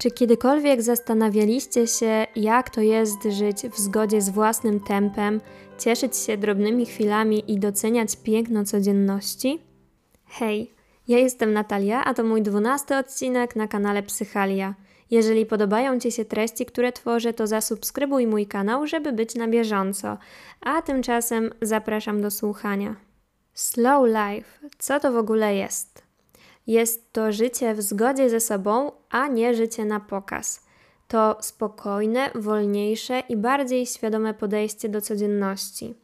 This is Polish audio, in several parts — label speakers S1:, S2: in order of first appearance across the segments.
S1: Czy kiedykolwiek zastanawialiście się, jak to jest żyć w zgodzie z własnym tempem, cieszyć się drobnymi chwilami i doceniać piękno codzienności? Hej, ja jestem Natalia, a to mój dwunasty odcinek na kanale Psychalia. Jeżeli podobają Ci się treści, które tworzę, to zasubskrybuj mój kanał, żeby być na bieżąco. A tymczasem zapraszam do słuchania. Slow life. Co to w ogóle jest? Jest to życie w zgodzie ze sobą, a nie życie na pokaz. To spokojne, wolniejsze i bardziej świadome podejście do codzienności.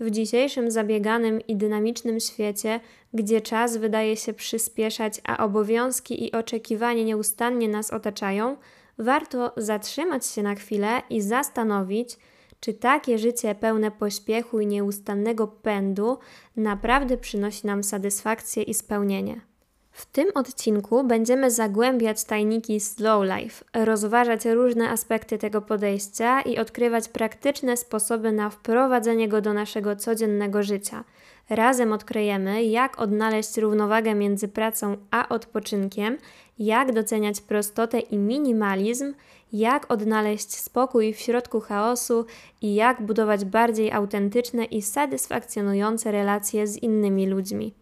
S1: W dzisiejszym zabieganym i dynamicznym świecie, gdzie czas wydaje się przyspieszać, a obowiązki i oczekiwania nieustannie nas otaczają, warto zatrzymać się na chwilę i zastanowić, czy takie życie pełne pośpiechu i nieustannego pędu naprawdę przynosi nam satysfakcję i spełnienie. W tym odcinku będziemy zagłębiać tajniki slow life, rozważać różne aspekty tego podejścia i odkrywać praktyczne sposoby na wprowadzenie go do naszego codziennego życia. Razem odkryjemy, jak odnaleźć równowagę między pracą a odpoczynkiem, jak doceniać prostotę i minimalizm, jak odnaleźć spokój w środku chaosu i jak budować bardziej autentyczne i satysfakcjonujące relacje z innymi ludźmi.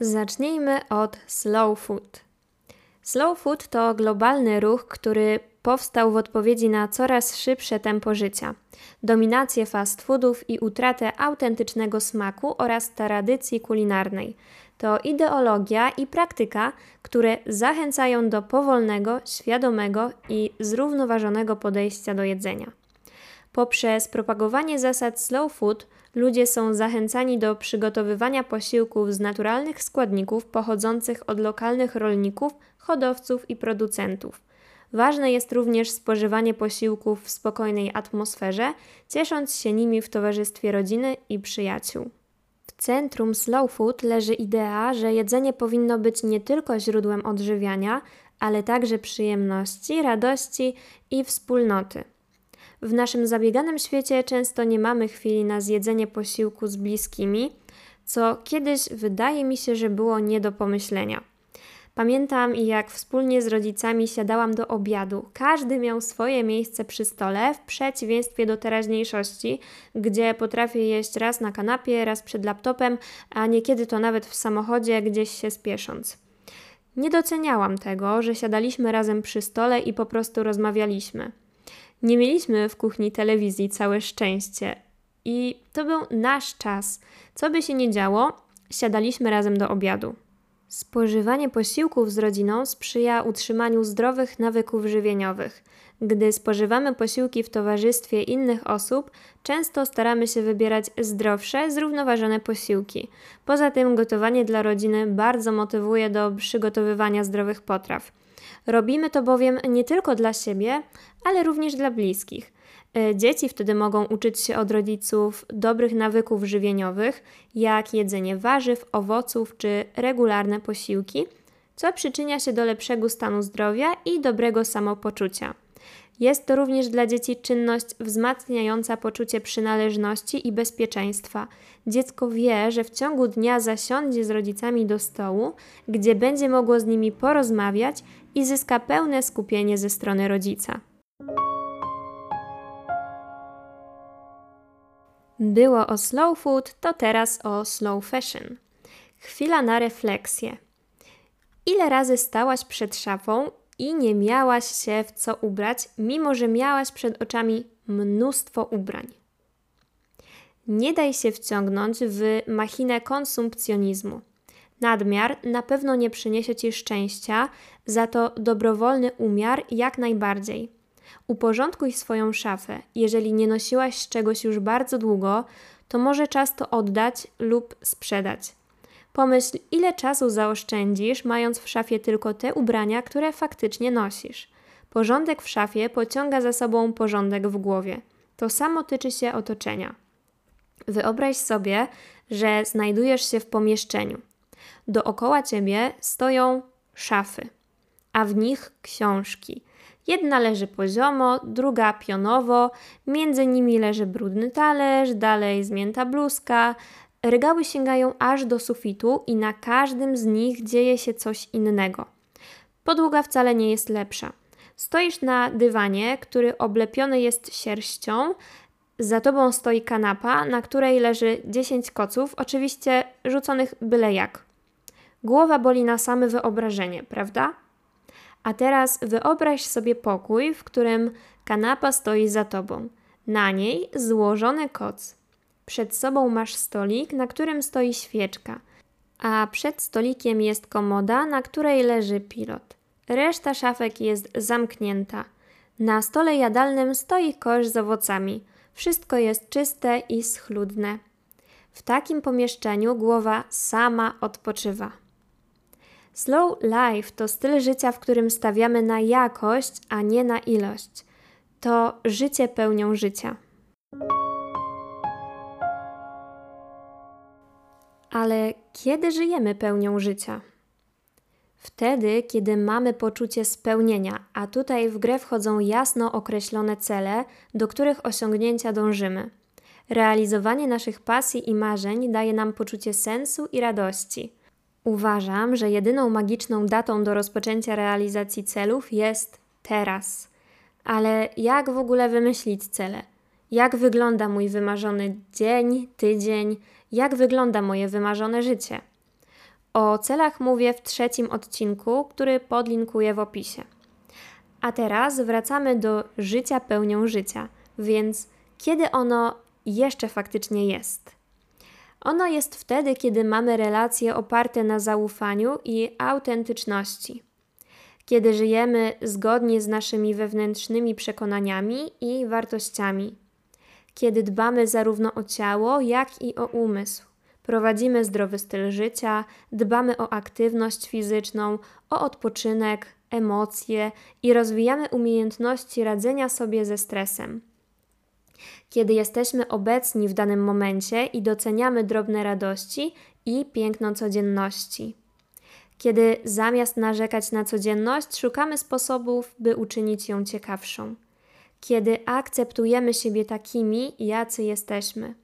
S1: Zacznijmy od slow food. Slow food to globalny ruch, który powstał w odpowiedzi na coraz szybsze tempo życia, dominację fast foodów i utratę autentycznego smaku oraz tradycji kulinarnej. To ideologia i praktyka, które zachęcają do powolnego, świadomego i zrównoważonego podejścia do jedzenia. Poprzez propagowanie zasad slow food ludzie są zachęcani do przygotowywania posiłków z naturalnych składników pochodzących od lokalnych rolników, hodowców i producentów. Ważne jest również spożywanie posiłków w spokojnej atmosferze, ciesząc się nimi w towarzystwie rodziny i przyjaciół. W centrum slow food leży idea, że jedzenie powinno być nie tylko źródłem odżywiania, ale także przyjemności, radości i wspólnoty. W naszym zabieganym świecie często nie mamy chwili na zjedzenie posiłku z bliskimi, co kiedyś wydaje mi się, że było nie do pomyślenia. Pamiętam, jak wspólnie z rodzicami siadałam do obiadu. Każdy miał swoje miejsce przy stole, w przeciwieństwie do teraźniejszości, gdzie potrafię jeść raz na kanapie, raz przed laptopem, a niekiedy to nawet w samochodzie, gdzieś się spiesząc. Nie doceniałam tego, że siadaliśmy razem przy stole i po prostu rozmawialiśmy. Nie mieliśmy w kuchni telewizji, całe szczęście. I to był nasz czas. Co by się nie działo, siadaliśmy razem do obiadu. Spożywanie posiłków z rodziną sprzyja utrzymaniu zdrowych nawyków żywieniowych. Gdy spożywamy posiłki w towarzystwie innych osób, często staramy się wybierać zdrowsze, zrównoważone posiłki. Poza tym, gotowanie dla rodziny bardzo motywuje do przygotowywania zdrowych potraw. Robimy to bowiem nie tylko dla siebie, ale również dla bliskich. E, dzieci wtedy mogą uczyć się od rodziców dobrych nawyków żywieniowych, jak jedzenie warzyw, owoców czy regularne posiłki, co przyczynia się do lepszego stanu zdrowia i dobrego samopoczucia. Jest to również dla dzieci czynność wzmacniająca poczucie przynależności i bezpieczeństwa. Dziecko wie, że w ciągu dnia zasiądzie z rodzicami do stołu, gdzie będzie mogło z nimi porozmawiać i zyska pełne skupienie ze strony rodzica. Było o slow food, to teraz o slow fashion. Chwila na refleksję. Ile razy stałaś przed szafą i nie miałaś się w co ubrać, mimo że miałaś przed oczami mnóstwo ubrań? Nie daj się wciągnąć w machinę konsumpcjonizmu. Nadmiar na pewno nie przyniesie ci szczęścia, za to dobrowolny umiar jak najbardziej. Uporządkuj swoją szafę. Jeżeli nie nosiłaś czegoś już bardzo długo, to może czas to oddać lub sprzedać. Pomyśl, ile czasu zaoszczędzisz, mając w szafie tylko te ubrania, które faktycznie nosisz. Porządek w szafie pociąga za sobą porządek w głowie. To samo tyczy się otoczenia. Wyobraź sobie, że znajdujesz się w pomieszczeniu. Dookoła ciebie stoją szafy, a w nich książki. Jedna leży poziomo, druga pionowo, między nimi leży brudny talerz, dalej zmięta bluzka, Regały sięgają aż do sufitu i na każdym z nich dzieje się coś innego. Podłoga wcale nie jest lepsza. Stoisz na dywanie, który oblepiony jest sierścią, za tobą stoi kanapa, na której leży 10 koców, oczywiście rzuconych byle jak. Głowa boli na same wyobrażenie, prawda? A teraz wyobraź sobie pokój, w którym kanapa stoi za tobą. Na niej złożony koc. Przed sobą masz stolik, na którym stoi świeczka, a przed stolikiem jest komoda, na której leży pilot. Reszta szafek jest zamknięta. Na stole jadalnym stoi kosz z owocami. Wszystko jest czyste i schludne. W takim pomieszczeniu głowa sama odpoczywa. Slow life to styl życia, w którym stawiamy na jakość, a nie na ilość. To życie pełnią życia. Ale kiedy żyjemy pełnią życia? Wtedy, kiedy mamy poczucie spełnienia, a tutaj w grę wchodzą jasno określone cele, do których osiągnięcia dążymy. Realizowanie naszych pasji i marzeń daje nam poczucie sensu i radości. Uważam, że jedyną magiczną datą do rozpoczęcia realizacji celów jest teraz. Ale jak w ogóle wymyślić cele? Jak wygląda mój wymarzony dzień, tydzień? Jak wygląda moje wymarzone życie? O celach mówię w trzecim odcinku, który podlinkuję w opisie. A teraz wracamy do życia pełnią życia, więc kiedy ono jeszcze faktycznie jest? Ono jest wtedy, kiedy mamy relacje oparte na zaufaniu i autentyczności. Kiedy żyjemy zgodnie z naszymi wewnętrznymi przekonaniami i wartościami. Kiedy dbamy zarówno o ciało, jak i o umysł. Prowadzimy zdrowy styl życia, dbamy o aktywność fizyczną, o odpoczynek, emocje i rozwijamy umiejętności radzenia sobie ze stresem kiedy jesteśmy obecni w danym momencie i doceniamy drobne radości i piękno codzienności. Kiedy zamiast narzekać na codzienność, szukamy sposobów, by uczynić ją ciekawszą. Kiedy akceptujemy siebie takimi, jacy jesteśmy.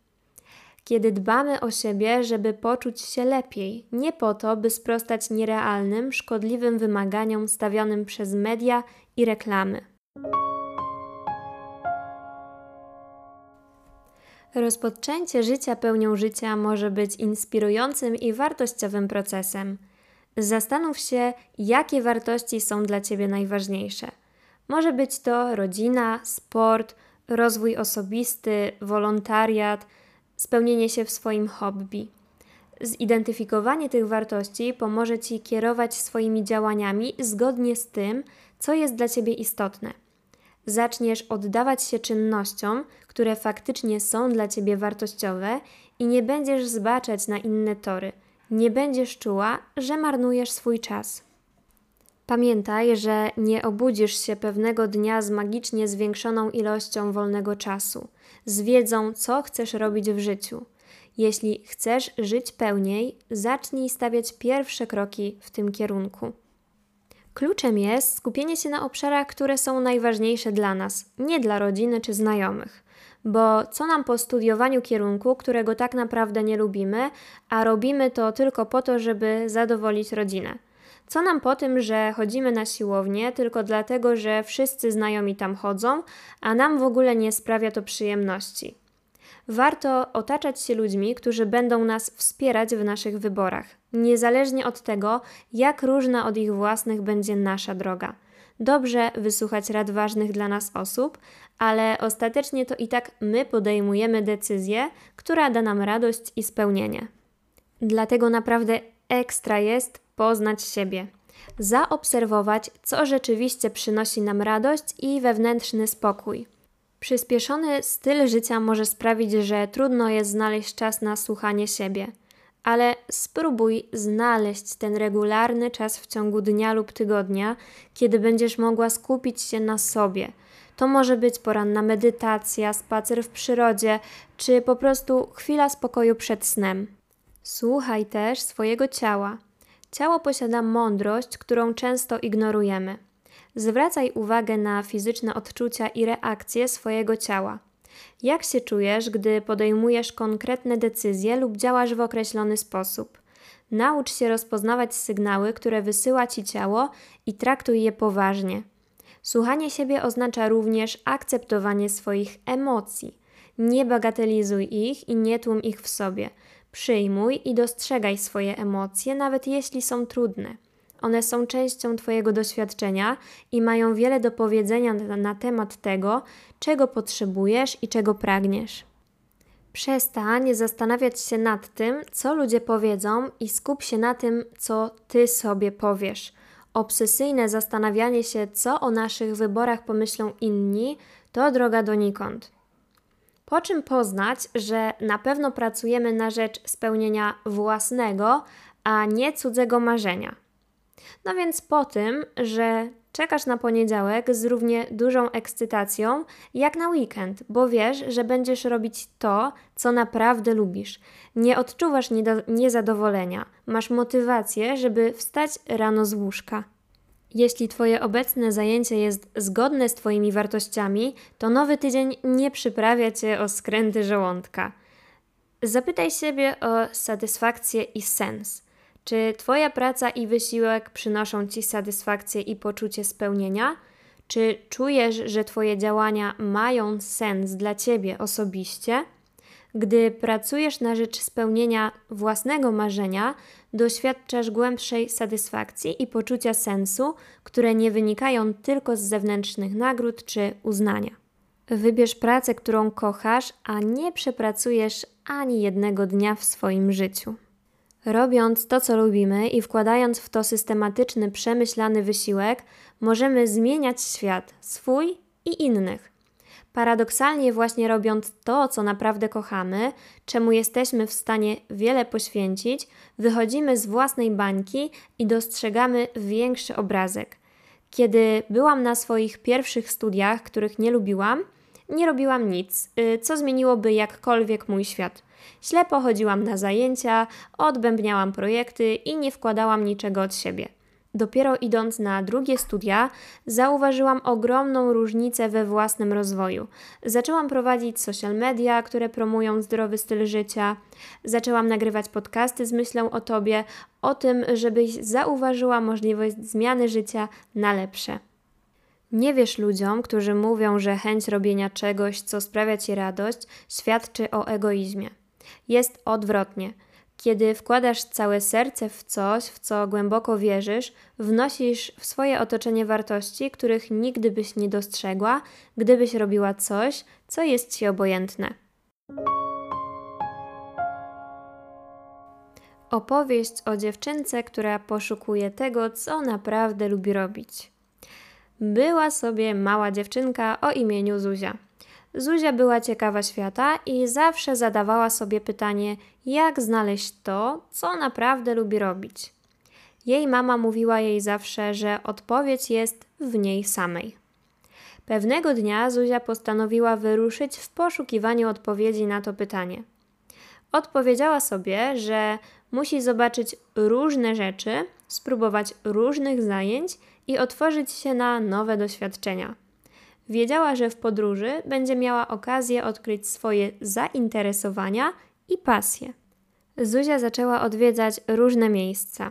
S1: Kiedy dbamy o siebie, żeby poczuć się lepiej, nie po to, by sprostać nierealnym, szkodliwym wymaganiom stawianym przez media i reklamy. Rozpoczęcie życia pełnią życia może być inspirującym i wartościowym procesem. Zastanów się, jakie wartości są dla Ciebie najważniejsze. Może być to rodzina, sport, rozwój osobisty, wolontariat, spełnienie się w swoim hobby. Zidentyfikowanie tych wartości pomoże Ci kierować swoimi działaniami zgodnie z tym, co jest dla Ciebie istotne zaczniesz oddawać się czynnościom, które faktycznie są dla ciebie wartościowe i nie będziesz zbaczać na inne tory. Nie będziesz czuła, że marnujesz swój czas. Pamiętaj, że nie obudzisz się pewnego dnia z magicznie zwiększoną ilością wolnego czasu, z wiedzą, co chcesz robić w życiu. Jeśli chcesz żyć pełniej, zacznij stawiać pierwsze kroki w tym kierunku. Kluczem jest skupienie się na obszarach, które są najważniejsze dla nas, nie dla rodziny czy znajomych. Bo co nam po studiowaniu kierunku, którego tak naprawdę nie lubimy, a robimy to tylko po to, żeby zadowolić rodzinę? Co nam po tym, że chodzimy na siłownię tylko dlatego, że wszyscy znajomi tam chodzą, a nam w ogóle nie sprawia to przyjemności? Warto otaczać się ludźmi, którzy będą nas wspierać w naszych wyborach, niezależnie od tego, jak różna od ich własnych będzie nasza droga. Dobrze wysłuchać rad ważnych dla nas osób, ale ostatecznie to i tak my podejmujemy decyzję, która da nam radość i spełnienie. Dlatego naprawdę ekstra jest poznać siebie, zaobserwować, co rzeczywiście przynosi nam radość i wewnętrzny spokój. Przyspieszony styl życia może sprawić, że trudno jest znaleźć czas na słuchanie siebie, ale spróbuj znaleźć ten regularny czas w ciągu dnia lub tygodnia, kiedy będziesz mogła skupić się na sobie. To może być poranna medytacja, spacer w przyrodzie, czy po prostu chwila spokoju przed snem. Słuchaj też swojego ciała. Ciało posiada mądrość, którą często ignorujemy. Zwracaj uwagę na fizyczne odczucia i reakcje swojego ciała. Jak się czujesz, gdy podejmujesz konkretne decyzje lub działasz w określony sposób? Naucz się rozpoznawać sygnały, które wysyła ci ciało i traktuj je poważnie. Słuchanie siebie oznacza również akceptowanie swoich emocji. Nie bagatelizuj ich i nie tłum ich w sobie. Przyjmuj i dostrzegaj swoje emocje, nawet jeśli są trudne. One są częścią Twojego doświadczenia i mają wiele do powiedzenia na, na temat tego, czego potrzebujesz i czego pragniesz. Przestań zastanawiać się nad tym, co ludzie powiedzą, i skup się na tym, co ty sobie powiesz. Obsesyjne zastanawianie się, co o naszych wyborach pomyślą inni, to droga donikąd. Po czym poznać, że na pewno pracujemy na rzecz spełnienia własnego, a nie cudzego marzenia. No więc po tym, że czekasz na poniedziałek z równie dużą ekscytacją jak na weekend, bo wiesz, że będziesz robić to, co naprawdę lubisz. Nie odczuwasz niezadowolenia, masz motywację, żeby wstać rano z łóżka. Jeśli Twoje obecne zajęcie jest zgodne z Twoimi wartościami, to nowy tydzień nie przyprawia Cię o skręty żołądka. Zapytaj siebie o satysfakcję i sens. Czy Twoja praca i wysiłek przynoszą Ci satysfakcję i poczucie spełnienia? Czy czujesz, że Twoje działania mają sens dla Ciebie osobiście? Gdy pracujesz na rzecz spełnienia własnego marzenia, doświadczasz głębszej satysfakcji i poczucia sensu, które nie wynikają tylko z zewnętrznych nagród czy uznania. Wybierz pracę, którą kochasz, a nie przepracujesz ani jednego dnia w swoim życiu. Robiąc to, co lubimy i wkładając w to systematyczny, przemyślany wysiłek, możemy zmieniać świat, swój i innych. Paradoksalnie, właśnie robiąc to, co naprawdę kochamy, czemu jesteśmy w stanie wiele poświęcić, wychodzimy z własnej bańki i dostrzegamy większy obrazek. Kiedy byłam na swoich pierwszych studiach, których nie lubiłam, nie robiłam nic, y, co zmieniłoby jakkolwiek mój świat. Ślepo chodziłam na zajęcia, odbębniałam projekty i nie wkładałam niczego od siebie. Dopiero idąc na drugie studia, zauważyłam ogromną różnicę we własnym rozwoju. Zaczęłam prowadzić social media, które promują zdrowy styl życia. Zaczęłam nagrywać podcasty z myślą o tobie, o tym, żebyś zauważyła możliwość zmiany życia na lepsze. Nie wiesz ludziom, którzy mówią, że chęć robienia czegoś, co sprawia ci radość, świadczy o egoizmie. Jest odwrotnie. Kiedy wkładasz całe serce w coś, w co głęboko wierzysz, wnosisz w swoje otoczenie wartości, których nigdy byś nie dostrzegła, gdybyś robiła coś, co jest ci obojętne. Opowieść o dziewczynce, która poszukuje tego, co naprawdę lubi robić. Była sobie mała dziewczynka o imieniu Zuzia. Zuzia była ciekawa świata i zawsze zadawała sobie pytanie, jak znaleźć to, co naprawdę lubi robić. Jej mama mówiła jej zawsze, że odpowiedź jest w niej samej. Pewnego dnia Zuzia postanowiła wyruszyć w poszukiwaniu odpowiedzi na to pytanie. Odpowiedziała sobie, że musi zobaczyć różne rzeczy, spróbować różnych zajęć i otworzyć się na nowe doświadczenia. Wiedziała, że w podróży będzie miała okazję odkryć swoje zainteresowania i pasje. Zuzia zaczęła odwiedzać różne miejsca.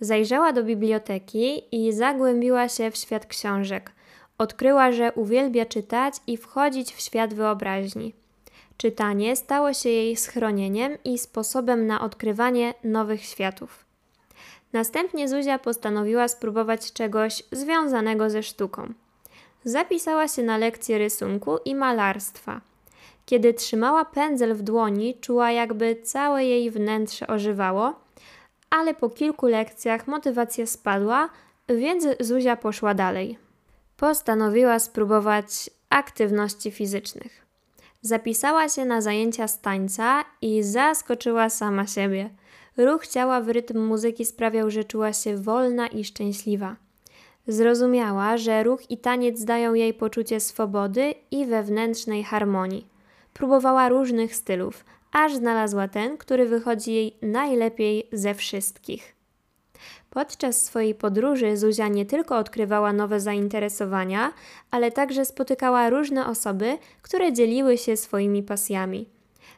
S1: Zajrzała do biblioteki i zagłębiła się w świat książek. Odkryła, że uwielbia czytać i wchodzić w świat wyobraźni. Czytanie stało się jej schronieniem i sposobem na odkrywanie nowych światów. Następnie Zuzia postanowiła spróbować czegoś związanego ze sztuką zapisała się na lekcję rysunku i malarstwa. Kiedy trzymała pędzel w dłoni, czuła jakby całe jej wnętrze ożywało, ale po kilku lekcjach motywacja spadła, więc Zuzia poszła dalej. Postanowiła spróbować aktywności fizycznych. Zapisała się na zajęcia z tańca i zaskoczyła sama siebie. Ruch ciała w rytm muzyki sprawiał, że czuła się wolna i szczęśliwa. Zrozumiała, że ruch i taniec dają jej poczucie swobody i wewnętrznej harmonii. Próbowała różnych stylów, aż znalazła ten, który wychodzi jej najlepiej ze wszystkich. Podczas swojej podróży Zuzia nie tylko odkrywała nowe zainteresowania, ale także spotykała różne osoby, które dzieliły się swoimi pasjami.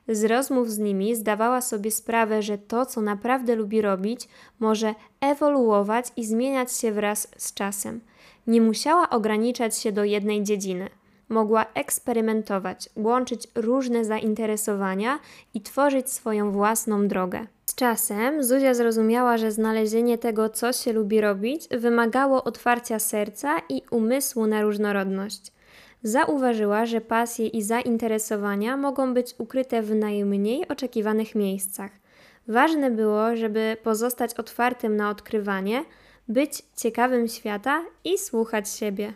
S1: Z rozmów z nimi zdawała sobie sprawę, że to, co naprawdę lubi robić, może ewoluować i zmieniać się wraz z czasem. Nie musiała ograniczać się do jednej dziedziny. Mogła eksperymentować, łączyć różne zainteresowania i tworzyć swoją własną drogę. Z czasem Zuzia zrozumiała, że znalezienie tego, co się lubi robić, wymagało otwarcia serca i umysłu na różnorodność. Zauważyła, że pasje i zainteresowania mogą być ukryte w najmniej oczekiwanych miejscach. Ważne było, żeby pozostać otwartym na odkrywanie, być ciekawym świata i słuchać siebie.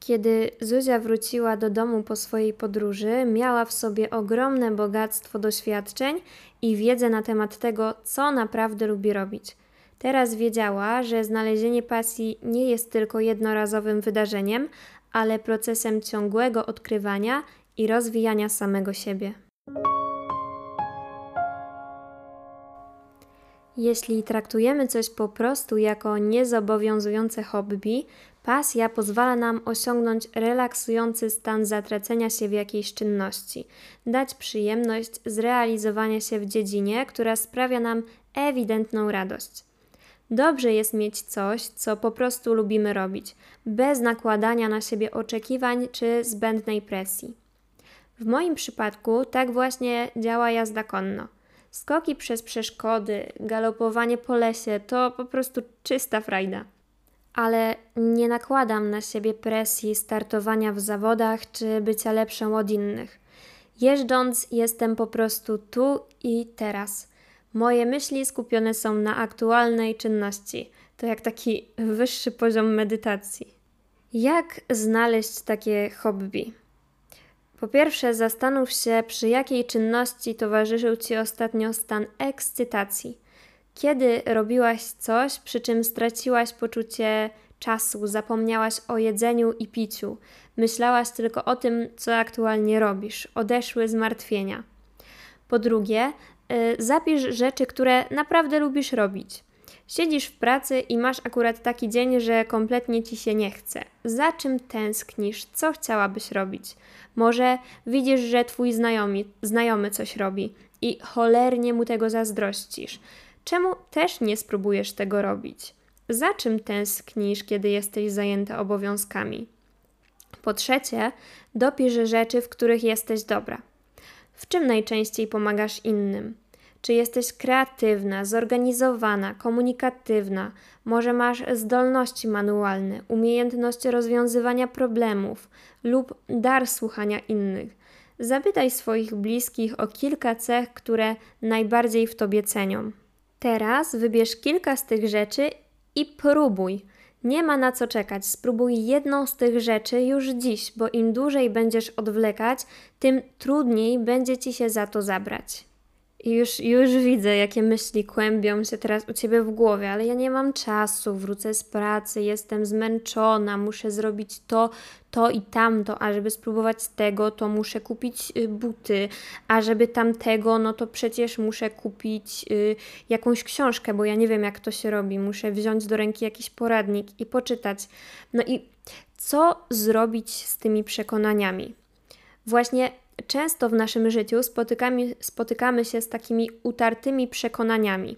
S1: Kiedy Zuzia wróciła do domu po swojej podróży, miała w sobie ogromne bogactwo doświadczeń i wiedzę na temat tego, co naprawdę lubi robić. Teraz wiedziała, że znalezienie pasji nie jest tylko jednorazowym wydarzeniem, ale procesem ciągłego odkrywania i rozwijania samego siebie. Jeśli traktujemy coś po prostu jako niezobowiązujące hobby, pasja pozwala nam osiągnąć relaksujący stan zatracenia się w jakiejś czynności, dać przyjemność zrealizowania się w dziedzinie, która sprawia nam ewidentną radość. Dobrze jest mieć coś, co po prostu lubimy robić, bez nakładania na siebie oczekiwań czy zbędnej presji. W moim przypadku tak właśnie działa jazda konno. Skoki przez przeszkody, galopowanie po lesie to po prostu czysta frajda. Ale nie nakładam na siebie presji startowania w zawodach czy bycia lepszą od innych. Jeżdżąc, jestem po prostu tu i teraz. Moje myśli skupione są na aktualnej czynności. To jak taki wyższy poziom medytacji. Jak znaleźć takie hobby? Po pierwsze, zastanów się, przy jakiej czynności towarzyszył Ci ostatnio stan ekscytacji. Kiedy robiłaś coś, przy czym straciłaś poczucie czasu, zapomniałaś o jedzeniu i piciu, myślałaś tylko o tym, co aktualnie robisz, odeszły zmartwienia. Po drugie, zapisz rzeczy, które naprawdę lubisz robić. Siedzisz w pracy i masz akurat taki dzień, że kompletnie ci się nie chce. Za czym tęsknisz? Co chciałabyś robić? Może widzisz, że twój znajomy, znajomy coś robi i cholernie mu tego zazdrościsz. Czemu też nie spróbujesz tego robić? Za czym tęsknisz, kiedy jesteś zajęta obowiązkami? Po trzecie, dopisz rzeczy, w których jesteś dobra. W czym najczęściej pomagasz innym? Czy jesteś kreatywna, zorganizowana, komunikatywna? Może masz zdolności manualne, umiejętność rozwiązywania problemów lub dar słuchania innych? Zapytaj swoich bliskich o kilka cech, które najbardziej w tobie cenią. Teraz wybierz kilka z tych rzeczy i próbuj. Nie ma na co czekać. Spróbuj jedną z tych rzeczy już dziś, bo im dłużej będziesz odwlekać, tym trudniej będzie ci się za to zabrać. I już, już widzę, jakie myśli kłębią się teraz u ciebie w głowie, ale ja nie mam czasu, wrócę z pracy, jestem zmęczona, muszę zrobić to, to i tamto, a żeby spróbować tego, to muszę kupić y, buty, a żeby tamtego, no to przecież muszę kupić y, jakąś książkę, bo ja nie wiem, jak to się robi. Muszę wziąć do ręki jakiś poradnik i poczytać. No i co zrobić z tymi przekonaniami? Właśnie często w naszym życiu spotykamy, spotykamy się z takimi utartymi przekonaniami,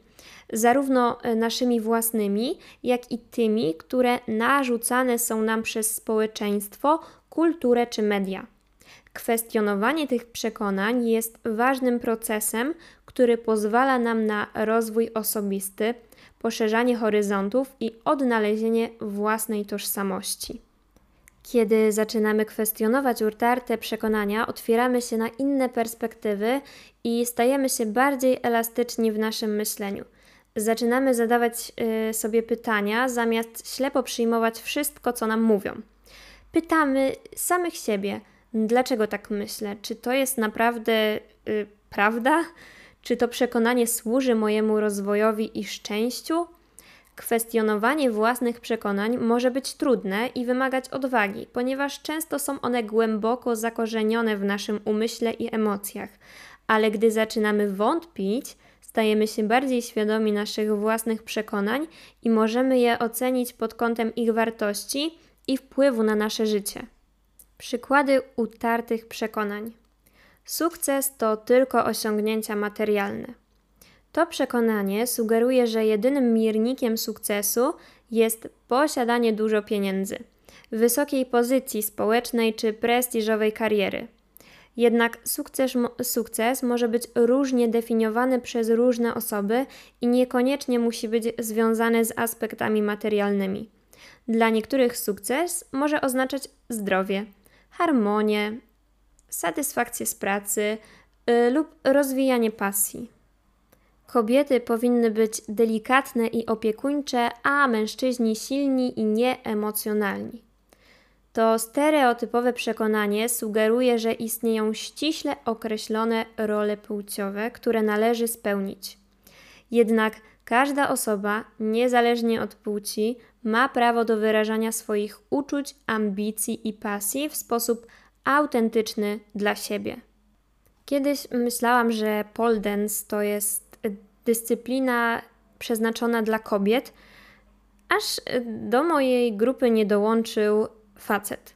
S1: zarówno e, naszymi własnymi, jak i tymi, które narzucane są nam przez społeczeństwo, kulturę czy media. Kwestionowanie tych przekonań jest ważnym procesem, który pozwala nam na rozwój osobisty, poszerzanie horyzontów i odnalezienie własnej tożsamości. Kiedy zaczynamy kwestionować utarte przekonania, otwieramy się na inne perspektywy i stajemy się bardziej elastyczni w naszym myśleniu. Zaczynamy zadawać y, sobie pytania, zamiast ślepo przyjmować wszystko, co nam mówią. Pytamy samych siebie, dlaczego tak myślę? Czy to jest naprawdę y, prawda? Czy to przekonanie służy mojemu rozwojowi i szczęściu? Kwestionowanie własnych przekonań może być trudne i wymagać odwagi, ponieważ często są one głęboko zakorzenione w naszym umyśle i emocjach, ale gdy zaczynamy wątpić, stajemy się bardziej świadomi naszych własnych przekonań i możemy je ocenić pod kątem ich wartości i wpływu na nasze życie. Przykłady utartych przekonań. Sukces to tylko osiągnięcia materialne. To przekonanie sugeruje, że jedynym miernikiem sukcesu jest posiadanie dużo pieniędzy, wysokiej pozycji społecznej czy prestiżowej kariery. Jednak sukces, sukces może być różnie definiowany przez różne osoby i niekoniecznie musi być związany z aspektami materialnymi. Dla niektórych sukces może oznaczać zdrowie, harmonię, satysfakcję z pracy yy, lub rozwijanie pasji. Kobiety powinny być delikatne i opiekuńcze, a mężczyźni silni i nieemocjonalni. To stereotypowe przekonanie sugeruje, że istnieją ściśle określone role płciowe, które należy spełnić. Jednak każda osoba, niezależnie od płci, ma prawo do wyrażania swoich uczuć, ambicji i pasji w sposób autentyczny dla siebie. Kiedyś myślałam, że pole dance to jest dyscyplina przeznaczona dla kobiet, aż do mojej grupy nie dołączył facet,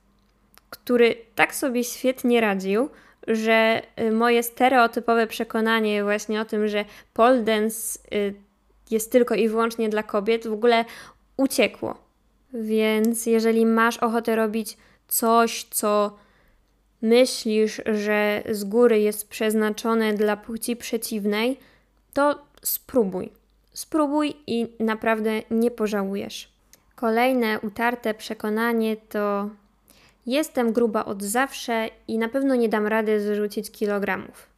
S1: który tak sobie świetnie radził, że y, moje stereotypowe przekonanie właśnie o tym, że pole dance y, jest tylko i wyłącznie dla kobiet, w ogóle uciekło. Więc jeżeli masz ochotę robić coś, co myślisz, że z góry jest przeznaczone dla płci przeciwnej, to spróbuj. Spróbuj i naprawdę nie pożałujesz. Kolejne utarte przekonanie to jestem gruba od zawsze i na pewno nie dam rady zrzucić kilogramów.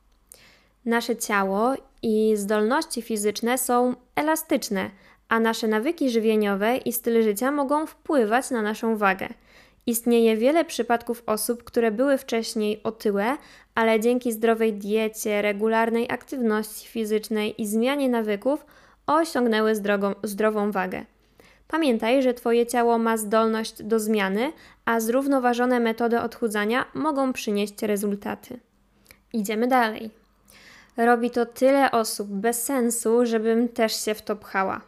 S1: Nasze ciało i zdolności fizyczne są elastyczne, a nasze nawyki żywieniowe i styl życia mogą wpływać na naszą wagę. Istnieje wiele przypadków osób, które były wcześniej otyłe, ale dzięki zdrowej diecie, regularnej aktywności fizycznej i zmianie nawyków osiągnęły zdrogą, zdrową wagę. Pamiętaj, że Twoje ciało ma zdolność do zmiany, a zrównoważone metody odchudzania mogą przynieść rezultaty. Idziemy dalej. Robi to tyle osób bez sensu, żebym też się w to pchała.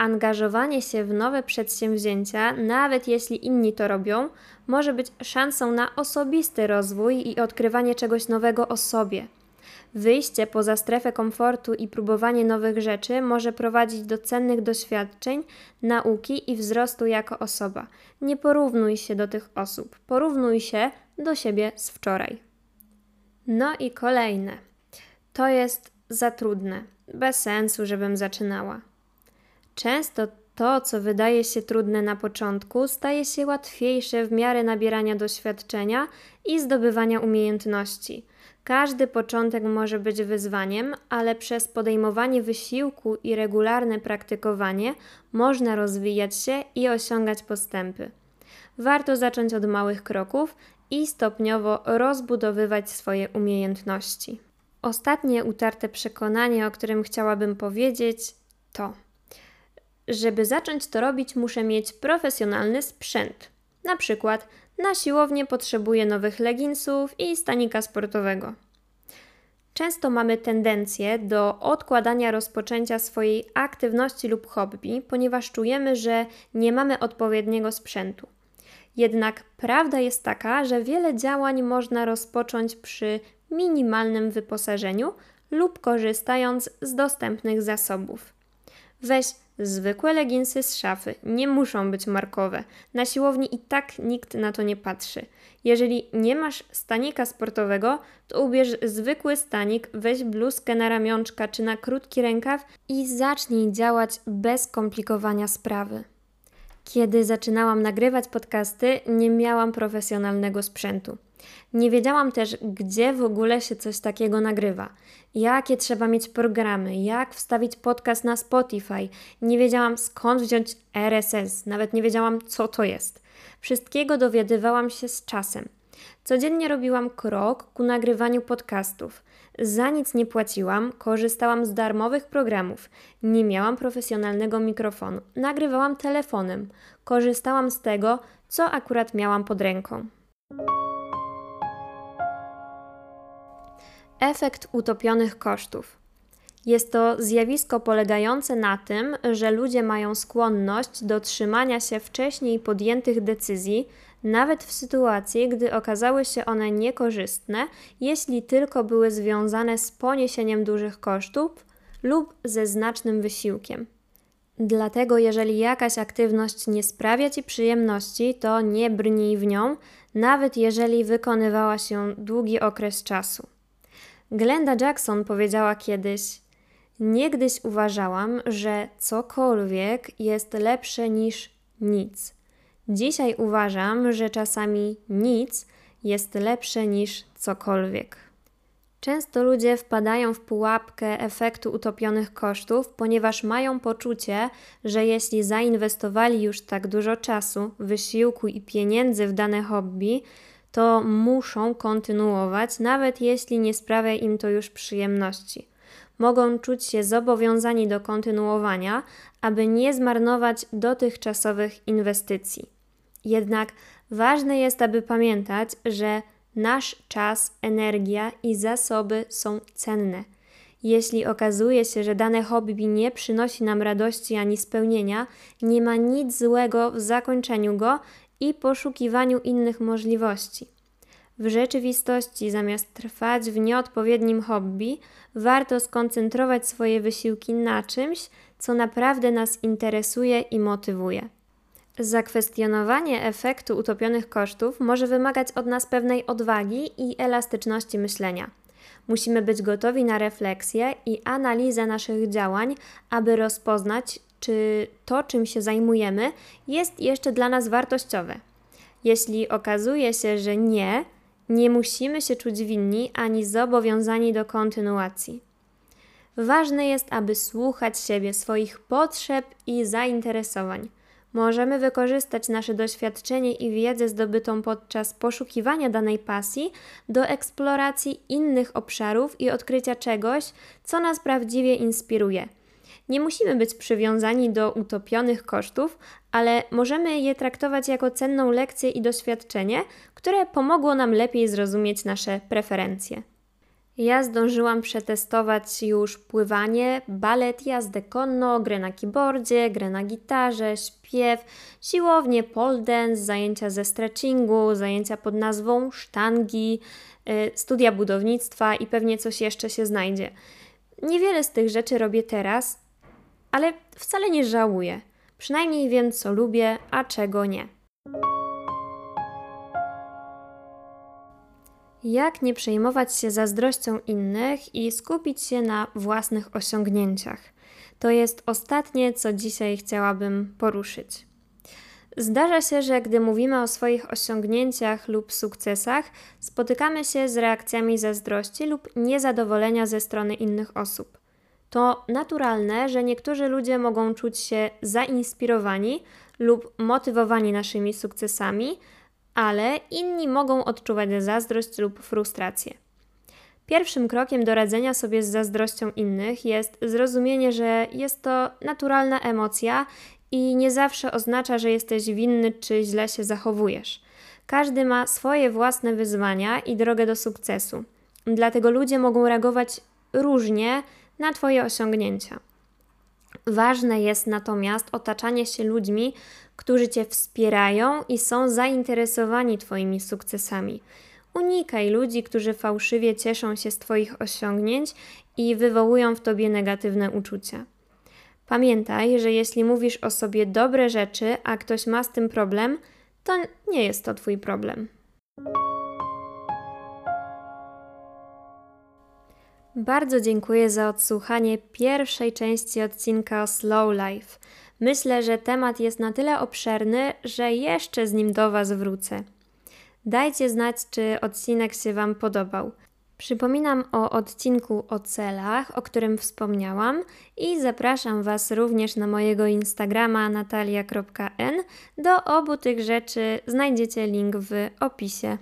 S1: Angażowanie się w nowe przedsięwzięcia, nawet jeśli inni to robią, może być szansą na osobisty rozwój i odkrywanie czegoś nowego o sobie. Wyjście poza strefę komfortu i próbowanie nowych rzeczy może prowadzić do cennych doświadczeń, nauki i wzrostu jako osoba. Nie porównuj się do tych osób, porównuj się do siebie z wczoraj. No i kolejne. To jest za trudne, bez sensu, żebym zaczynała. Często to, co wydaje się trudne na początku, staje się łatwiejsze w miarę nabierania doświadczenia i zdobywania umiejętności. Każdy początek może być wyzwaniem, ale przez podejmowanie wysiłku i regularne praktykowanie można rozwijać się i osiągać postępy. Warto zacząć od małych kroków i stopniowo rozbudowywać swoje umiejętności. Ostatnie utarte przekonanie, o którym chciałabym powiedzieć, to żeby zacząć to robić, muszę mieć profesjonalny sprzęt. Na przykład na siłownię potrzebuję nowych leginsów i stanika sportowego. Często mamy tendencję do odkładania rozpoczęcia swojej aktywności lub hobby, ponieważ czujemy, że nie mamy odpowiedniego sprzętu. Jednak prawda jest taka, że wiele działań można rozpocząć przy minimalnym wyposażeniu lub korzystając z dostępnych zasobów. Weź zwykłe leginsy z szafy, nie muszą być markowe. Na siłowni i tak nikt na to nie patrzy. Jeżeli nie masz stanika sportowego, to ubierz zwykły stanik, weź bluzkę na ramionczka czy na krótki rękaw i zacznij działać bez komplikowania sprawy. Kiedy zaczynałam nagrywać podcasty, nie miałam profesjonalnego sprzętu. Nie wiedziałam też, gdzie w ogóle się coś takiego nagrywa, jakie trzeba mieć programy, jak wstawić podcast na Spotify. Nie wiedziałam skąd wziąć RSS, nawet nie wiedziałam, co to jest. Wszystkiego dowiadywałam się z czasem. Codziennie robiłam krok ku nagrywaniu podcastów. Za nic nie płaciłam, korzystałam z darmowych programów. Nie miałam profesjonalnego mikrofonu. Nagrywałam telefonem. Korzystałam z tego, co akurat miałam pod ręką. Efekt utopionych kosztów. Jest to zjawisko polegające na tym, że ludzie mają skłonność do trzymania się wcześniej podjętych decyzji, nawet w sytuacji, gdy okazały się one niekorzystne, jeśli tylko były związane z poniesieniem dużych kosztów lub ze znacznym wysiłkiem. Dlatego, jeżeli jakaś aktywność nie sprawia ci przyjemności, to nie brnij w nią, nawet jeżeli wykonywała się długi okres czasu. Glenda Jackson powiedziała kiedyś: Niegdyś uważałam, że cokolwiek jest lepsze niż nic. Dzisiaj uważam, że czasami nic jest lepsze niż cokolwiek. Często ludzie wpadają w pułapkę efektu utopionych kosztów, ponieważ mają poczucie, że jeśli zainwestowali już tak dużo czasu, wysiłku i pieniędzy w dane hobby, to muszą kontynuować, nawet jeśli nie sprawia im to już przyjemności. Mogą czuć się zobowiązani do kontynuowania, aby nie zmarnować dotychczasowych inwestycji. Jednak ważne jest, aby pamiętać, że nasz czas, energia i zasoby są cenne. Jeśli okazuje się, że dane hobby nie przynosi nam radości ani spełnienia, nie ma nic złego w zakończeniu go i poszukiwaniu innych możliwości. W rzeczywistości, zamiast trwać w nieodpowiednim hobby, warto skoncentrować swoje wysiłki na czymś, co naprawdę nas interesuje i motywuje. Zakwestionowanie efektu utopionych kosztów może wymagać od nas pewnej odwagi i elastyczności myślenia. Musimy być gotowi na refleksję i analizę naszych działań, aby rozpoznać, czy to, czym się zajmujemy, jest jeszcze dla nas wartościowe. Jeśli okazuje się, że nie, nie musimy się czuć winni ani zobowiązani do kontynuacji. Ważne jest, aby słuchać siebie, swoich potrzeb i zainteresowań. Możemy wykorzystać nasze doświadczenie i wiedzę zdobytą podczas poszukiwania danej pasji do eksploracji innych obszarów i odkrycia czegoś, co nas prawdziwie inspiruje. Nie musimy być przywiązani do utopionych kosztów, ale możemy je traktować jako cenną lekcję i doświadczenie, które pomogło nam lepiej zrozumieć nasze preferencje. Ja zdążyłam przetestować już pływanie, balet, jazdę konno, grę na keyboardzie, grę na gitarze, śpiew, siłownię, pole dance, zajęcia ze stretchingu, zajęcia pod nazwą sztangi, y, studia budownictwa i pewnie coś jeszcze się znajdzie. Niewiele z tych rzeczy robię teraz, ale wcale nie żałuję. Przynajmniej wiem, co lubię, a czego nie. Jak nie przejmować się zazdrością innych i skupić się na własnych osiągnięciach? To jest ostatnie, co dzisiaj chciałabym poruszyć. Zdarza się, że gdy mówimy o swoich osiągnięciach lub sukcesach, spotykamy się z reakcjami zazdrości lub niezadowolenia ze strony innych osób. To naturalne, że niektórzy ludzie mogą czuć się zainspirowani lub motywowani naszymi sukcesami, ale inni mogą odczuwać zazdrość lub frustrację. Pierwszym krokiem do radzenia sobie z zazdrością innych jest zrozumienie, że jest to naturalna emocja i nie zawsze oznacza, że jesteś winny czy źle się zachowujesz. Każdy ma swoje własne wyzwania i drogę do sukcesu. Dlatego ludzie mogą reagować różnie na Twoje osiągnięcia. Ważne jest natomiast otaczanie się ludźmi, którzy Cię wspierają i są zainteresowani Twoimi sukcesami. Unikaj ludzi, którzy fałszywie cieszą się z Twoich osiągnięć i wywołują w Tobie negatywne uczucia. Pamiętaj, że jeśli mówisz o sobie dobre rzeczy, a ktoś ma z tym problem, to nie jest to Twój problem. Bardzo dziękuję za odsłuchanie pierwszej części odcinka o Slow Life. Myślę, że temat jest na tyle obszerny, że jeszcze z nim do Was wrócę. Dajcie znać, czy odcinek się Wam podobał. Przypominam o odcinku o celach, o którym wspomniałam i zapraszam Was również na mojego Instagrama natalia.n. Do obu tych rzeczy znajdziecie link w opisie.